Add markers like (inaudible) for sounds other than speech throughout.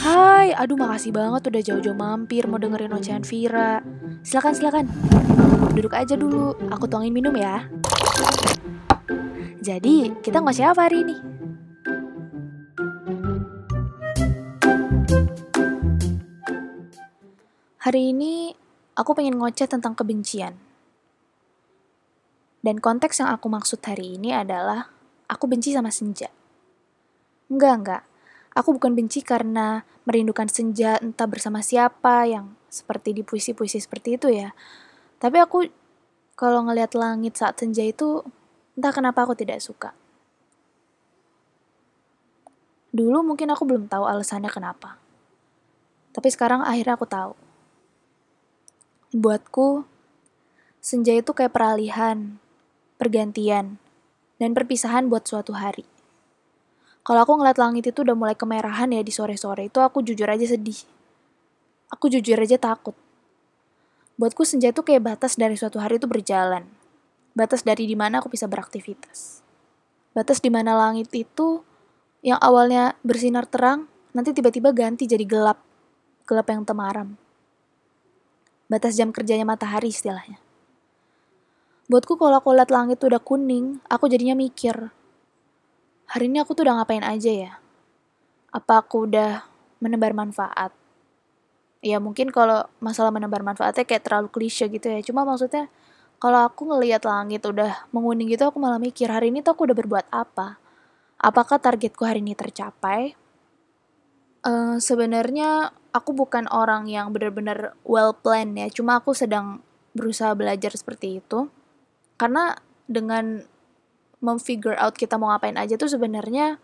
Hai, aduh makasih banget udah jauh-jauh mampir mau dengerin ocehan Vira. Silakan, silakan. Duduk aja dulu, aku tuangin minum ya. Jadi, kita ngoceh apa hari ini? Hari ini, aku pengen ngoceh tentang kebencian. Dan konteks yang aku maksud hari ini adalah, aku benci sama senja. Enggak, enggak. Aku bukan benci karena merindukan senja entah bersama siapa yang seperti di puisi-puisi seperti itu ya. Tapi aku kalau ngelihat langit saat senja itu entah kenapa aku tidak suka. Dulu mungkin aku belum tahu alasannya kenapa. Tapi sekarang akhirnya aku tahu. Buatku, senja itu kayak peralihan, pergantian, dan perpisahan buat suatu hari. Kalau aku ngeliat langit itu udah mulai kemerahan ya di sore-sore itu aku jujur aja sedih. Aku jujur aja takut. Buatku senja itu kayak batas dari suatu hari itu berjalan. Batas dari di mana aku bisa beraktivitas. Batas di mana langit itu yang awalnya bersinar terang, nanti tiba-tiba ganti jadi gelap. Gelap yang temaram. Batas jam kerjanya matahari istilahnya. Buatku kalau aku lihat langit udah kuning, aku jadinya mikir, hari ini aku tuh udah ngapain aja ya? Apa aku udah menebar manfaat? Ya mungkin kalau masalah menebar manfaatnya kayak terlalu klise gitu ya. Cuma maksudnya kalau aku ngelihat langit udah menguning gitu aku malah mikir hari ini tuh aku udah berbuat apa? Apakah targetku hari ini tercapai? Uh, Sebenarnya aku bukan orang yang benar-benar well planned ya. Cuma aku sedang berusaha belajar seperti itu karena dengan memfigure out kita mau ngapain aja tuh sebenarnya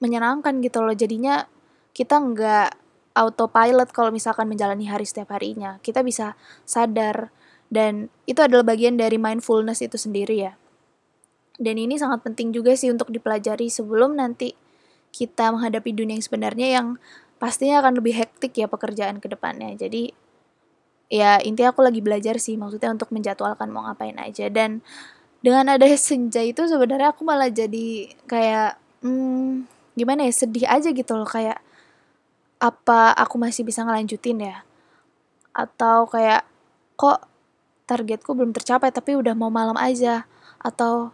menyenangkan gitu loh. Jadinya kita nggak autopilot kalau misalkan menjalani hari setiap harinya. Kita bisa sadar. Dan itu adalah bagian dari mindfulness itu sendiri ya. Dan ini sangat penting juga sih untuk dipelajari sebelum nanti kita menghadapi dunia yang sebenarnya yang pastinya akan lebih hektik ya pekerjaan ke depannya jadi ya intinya aku lagi belajar sih maksudnya untuk menjadwalkan mau ngapain aja. Dan dengan ada senja itu sebenarnya aku malah jadi kayak hmm, gimana ya sedih aja gitu loh kayak apa aku masih bisa ngelanjutin ya? Atau kayak kok targetku belum tercapai tapi udah mau malam aja? Atau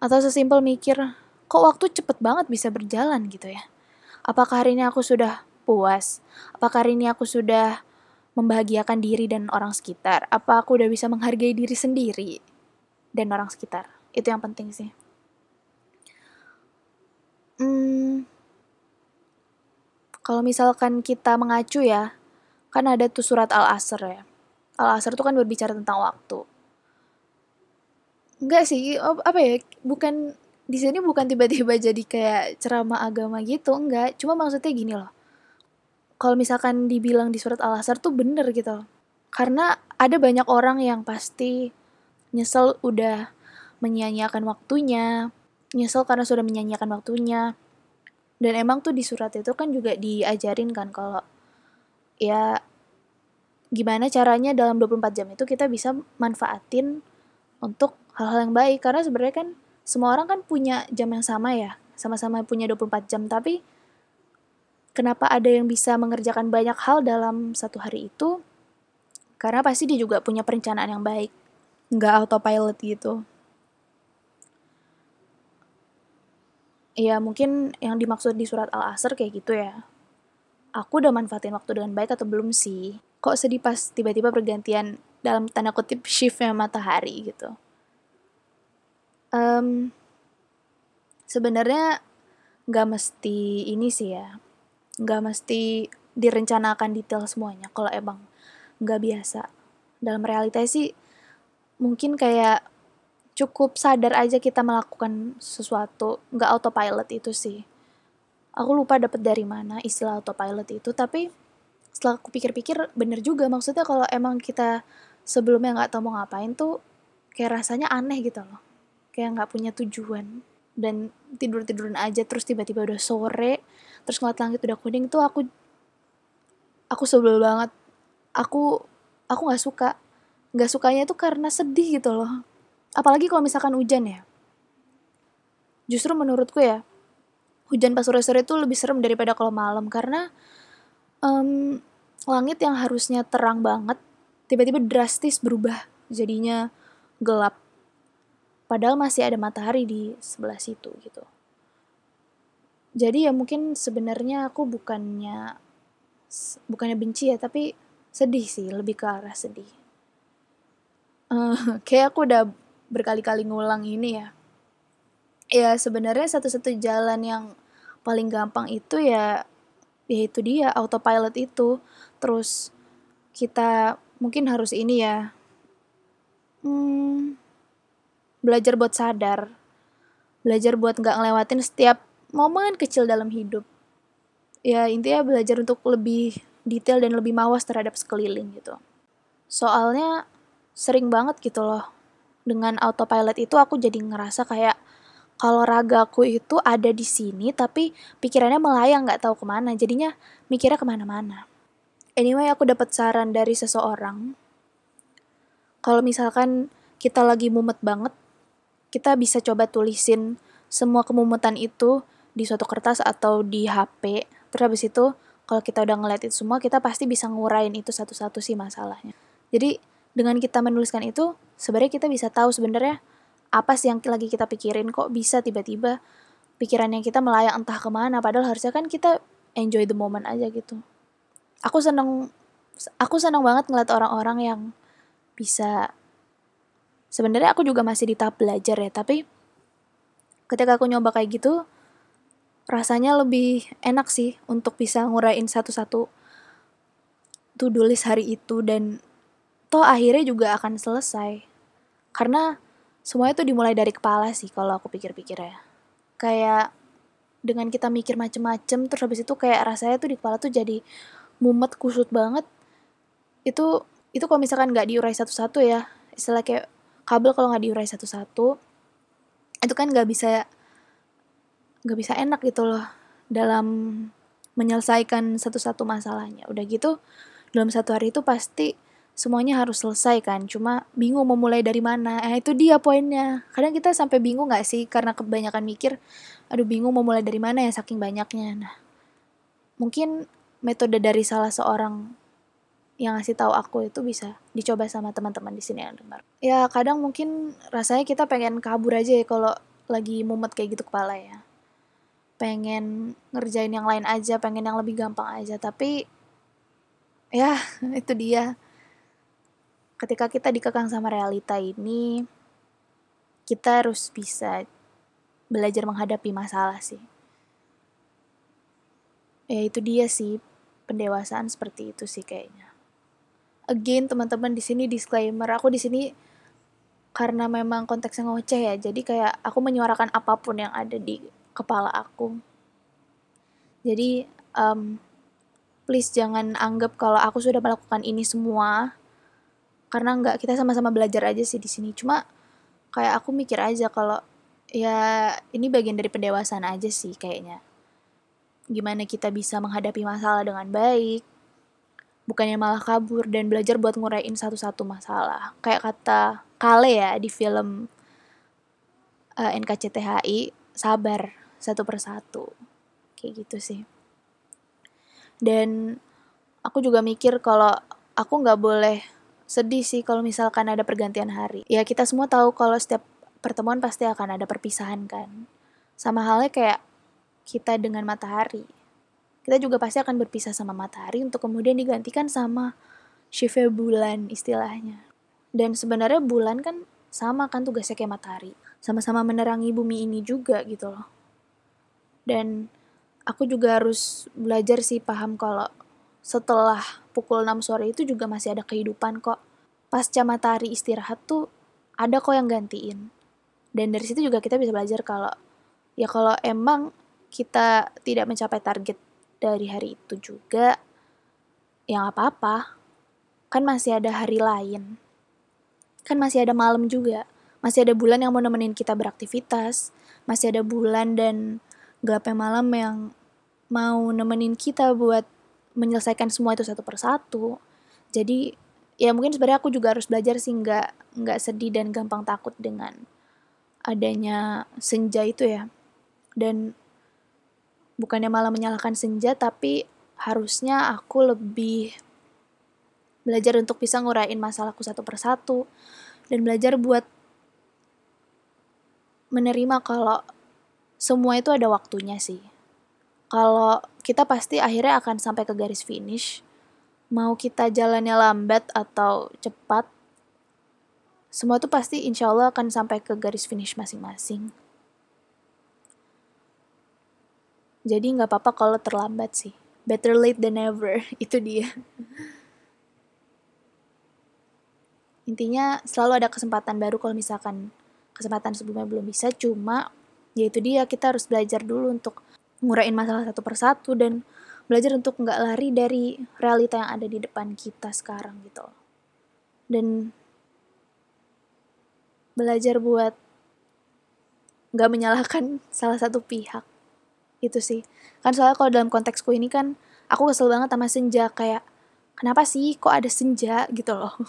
atau sesimpel mikir kok waktu cepet banget bisa berjalan gitu ya? Apakah hari ini aku sudah puas? Apakah hari ini aku sudah membahagiakan diri dan orang sekitar? Apa aku udah bisa menghargai diri sendiri dan orang sekitar? Itu yang penting sih. Hmm, kalau misalkan kita mengacu ya, kan ada tuh surat Al-Asr ya. Al-Asr itu kan berbicara tentang waktu. Enggak sih, apa ya, bukan di sini bukan tiba-tiba (laughs) jadi kayak ceramah agama gitu, enggak. Cuma maksudnya gini loh kalau misalkan dibilang di surat Al-Asr tuh bener gitu. Karena ada banyak orang yang pasti nyesel udah menyanyiakan waktunya, nyesel karena sudah menyanyiakan waktunya. Dan emang tuh di surat itu kan juga diajarin kan kalau ya gimana caranya dalam 24 jam itu kita bisa manfaatin untuk hal-hal yang baik karena sebenarnya kan semua orang kan punya jam yang sama ya sama-sama punya 24 jam tapi kenapa ada yang bisa mengerjakan banyak hal dalam satu hari itu? Karena pasti dia juga punya perencanaan yang baik, nggak autopilot gitu. Ya mungkin yang dimaksud di surat Al-Asr kayak gitu ya. Aku udah manfaatin waktu dengan baik atau belum sih? Kok sedih pas tiba-tiba pergantian dalam tanda kutip shiftnya matahari gitu? Um, Sebenarnya nggak mesti ini sih ya nggak mesti direncanakan detail semuanya kalau emang nggak biasa dalam realita sih mungkin kayak cukup sadar aja kita melakukan sesuatu. Nggak autopilot itu sih. Aku lupa dapet dari mana istilah autopilot itu tapi setelah aku pikir-pikir bener juga. Maksudnya kalau emang kita sebelumnya nggak tahu mau ngapain tuh kayak rasanya aneh gitu loh. Kayak nggak punya tujuan. Dan tidur tiduran aja terus tiba-tiba udah sore terus ngeliat langit udah kuning tuh aku aku sebel banget. Aku aku nggak suka nggak sukanya tuh karena sedih gitu loh. Apalagi kalau misalkan hujan ya. Justru menurutku ya hujan pas sore-sore itu lebih serem daripada kalau malam. Karena um, langit yang harusnya terang banget tiba-tiba drastis berubah jadinya gelap. Padahal masih ada matahari di sebelah situ gitu. Jadi ya mungkin sebenarnya aku bukannya bukannya benci ya tapi sedih sih lebih ke arah sedih uh, kayak aku udah berkali-kali ngulang ini ya. Ya sebenarnya satu-satu jalan yang paling gampang itu ya ya itu dia autopilot itu. Terus kita mungkin harus ini ya hmm, belajar buat sadar. Belajar buat nggak ngelewatin setiap momen kecil dalam hidup. Ya intinya belajar untuk lebih detail dan lebih mawas terhadap sekeliling gitu. Soalnya sering banget gitu loh dengan autopilot itu aku jadi ngerasa kayak kalau ragaku itu ada di sini tapi pikirannya melayang nggak tahu ke mana jadinya mikirnya ke mana-mana anyway aku dapat saran dari seseorang kalau misalkan kita lagi mumet banget kita bisa coba tulisin semua kemumetan itu di suatu kertas atau di HP. Terus habis itu kalau kita udah ngeliat itu semua, kita pasti bisa ngurain itu satu-satu sih masalahnya. Jadi dengan kita menuliskan itu, sebenarnya kita bisa tahu sebenarnya apa sih yang lagi kita pikirin. Kok bisa tiba-tiba pikiran yang kita melayang entah ke mana padahal harusnya kan kita enjoy the moment aja gitu. Aku seneng aku seneng banget ngeliat orang-orang yang bisa sebenarnya aku juga masih di tahap belajar ya tapi ketika aku nyoba kayak gitu rasanya lebih enak sih untuk bisa ngurain satu-satu to-do list hari itu dan toh akhirnya juga akan selesai. Karena semuanya itu dimulai dari kepala sih kalau aku pikir-pikir ya kayak dengan kita mikir macem-macem terus habis itu kayak rasanya tuh di kepala tuh jadi mumet kusut banget. Itu itu kalau misalkan nggak diurai satu-satu ya istilah kayak kabel kalau nggak diurai satu-satu itu kan nggak bisa nggak bisa enak gitu loh dalam menyelesaikan satu-satu masalahnya. Udah gitu dalam satu hari itu pasti semuanya harus selesai kan cuma bingung mau mulai dari mana eh itu dia poinnya kadang kita sampai bingung nggak sih karena kebanyakan mikir aduh bingung mau mulai dari mana ya saking banyaknya nah mungkin metode dari salah seorang yang ngasih tahu aku itu bisa dicoba sama teman-teman di sini yang dengar. Ya kadang mungkin rasanya kita pengen kabur aja ya kalau lagi mumet kayak gitu kepala ya. Pengen ngerjain yang lain aja, pengen yang lebih gampang aja, tapi ya (laughs) itu dia. Ketika kita dikekang sama realita ini, kita harus bisa belajar menghadapi masalah sih. Ya itu dia sih, pendewasaan seperti itu sih kayaknya again teman-teman di sini disclaimer aku di sini karena memang konteksnya ngoceh ya jadi kayak aku menyuarakan apa pun yang ada di kepala aku jadi um, please jangan anggap kalau aku sudah melakukan ini semua karena nggak kita sama-sama belajar aja sih di sini cuma kayak aku mikir aja kalau ya ini bagian dari pendewasaan aja sih kayaknya gimana kita bisa menghadapi masalah dengan baik bukannya malah kabur dan belajar buat nguraiin satu-satu masalah. Kayak kata Kale ya di film uh, eh, NKCTHI, sabar satu persatu. Kayak gitu sih. Dan aku juga mikir kalau aku nggak boleh sedih sih kalau misalkan ada pergantian hari. Ya kita semua tahu kalau setiap pertemuan pasti akan ada perpisahan kan. Sama halnya kayak kita dengan matahari kita juga pasti akan berpisah sama matahari untuk kemudian digantikan sama shift bulan istilahnya. Dan sebenarnya bulan kan sama kan tugasnya kayak matahari. Sama-sama menerangi bumi ini juga gitu loh. Dan aku juga harus belajar sih paham kalau setelah pukul 6 sore itu juga masih ada kehidupan kok. Pasca matahari istirahat tuh ada kok yang gantiin. Dan dari situ juga kita bisa belajar kalau ya kalau emang kita tidak mencapai target dari hari itu juga, ya nggak apa-apa. Kan masih ada hari lain. Kan masih ada malam juga. Masih ada bulan yang mau nemenin kita beraktivitas. Masih ada bulan dan gape malam yang mau nemenin kita buat menyelesaikan semua itu satu persatu. Jadi ya mungkin sebenarnya aku juga harus belajar sih nggak nggak sedih dan gampang takut dengan adanya senja itu ya. Dan bukannya malah menyalahkan senja tapi harusnya aku lebih belajar untuk bisa ngurain masalahku satu persatu dan belajar buat menerima kalau semua itu ada waktunya sih. Kalau kita pasti akhirnya akan sampai ke garis finish, mau kita jalannya lambat atau cepat, semua itu pasti insya Allah akan sampai ke garis finish masing-masing. Jadi nggak apa-apa kalau terlambat sih. Better late than never, (laughs) itu dia. Intinya selalu ada kesempatan baru kalau misalkan kesempatan sebelumnya belum bisa, cuma ya itu dia kita harus belajar dulu untuk ngurain masalah satu persatu dan belajar untuk nggak lari dari realita yang ada di depan kita sekarang gitu. Dan belajar buat nggak menyalahkan (laughs) salah satu pihak. Itu sih. Kan soalnya kalau dalam konteksku ini kan aku kesel banget sama senja kayak kenapa sih kok ada senja? gitu loh. (laughs)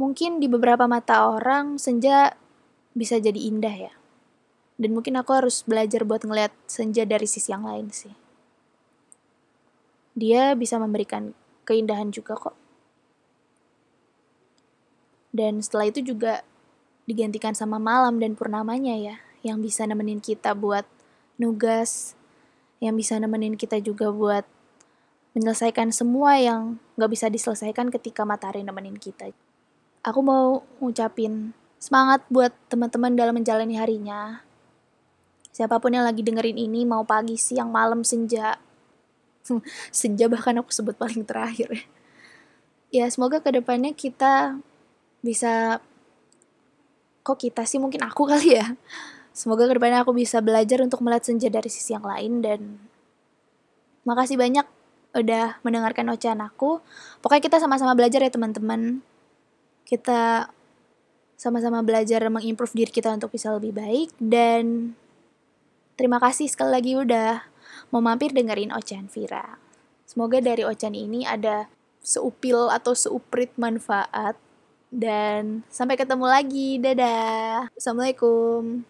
Mungkin di beberapa mata orang senja bisa jadi indah ya dan mungkin aku harus belajar buat ngeliat senja dari sisi yang lain sih dia bisa memberikan keindahan juga kok dan setelah itu juga digantikan sama malam dan purnamanya ya yang bisa nemenin kita buat nugas yang bisa nemenin kita juga buat menyelesaikan semua yang gak bisa diselesaikan ketika matahari nemenin kita. Aku mau ngucapin semangat buat teman-teman dalam menjalani harinya. Siapa pun yang lagi dengerin ini, mau pagi, siang, malam, senja. senja bahkan aku sebut paling terakhir. Ya, semoga ke depannya kita bisa... Kok kita sih? Mungkin aku kali ya Semoga ke depannya aku bisa belajar untuk melihat senja dari sisi yang lain dan makasih banyak udah mendengarkan ocehan aku. Pokoknya kita sama-sama belajar ya teman-teman. Kita sama-sama belajar mengimprove diri kita untuk bisa lebih baik dan terima kasih sekali lagi udah mau mampir dengerin ocehan Vira. Semoga dari ocehan ini ada seupil atau seuprit manfaat dan sampai ketemu lagi. Dadah. Assalamualaikum.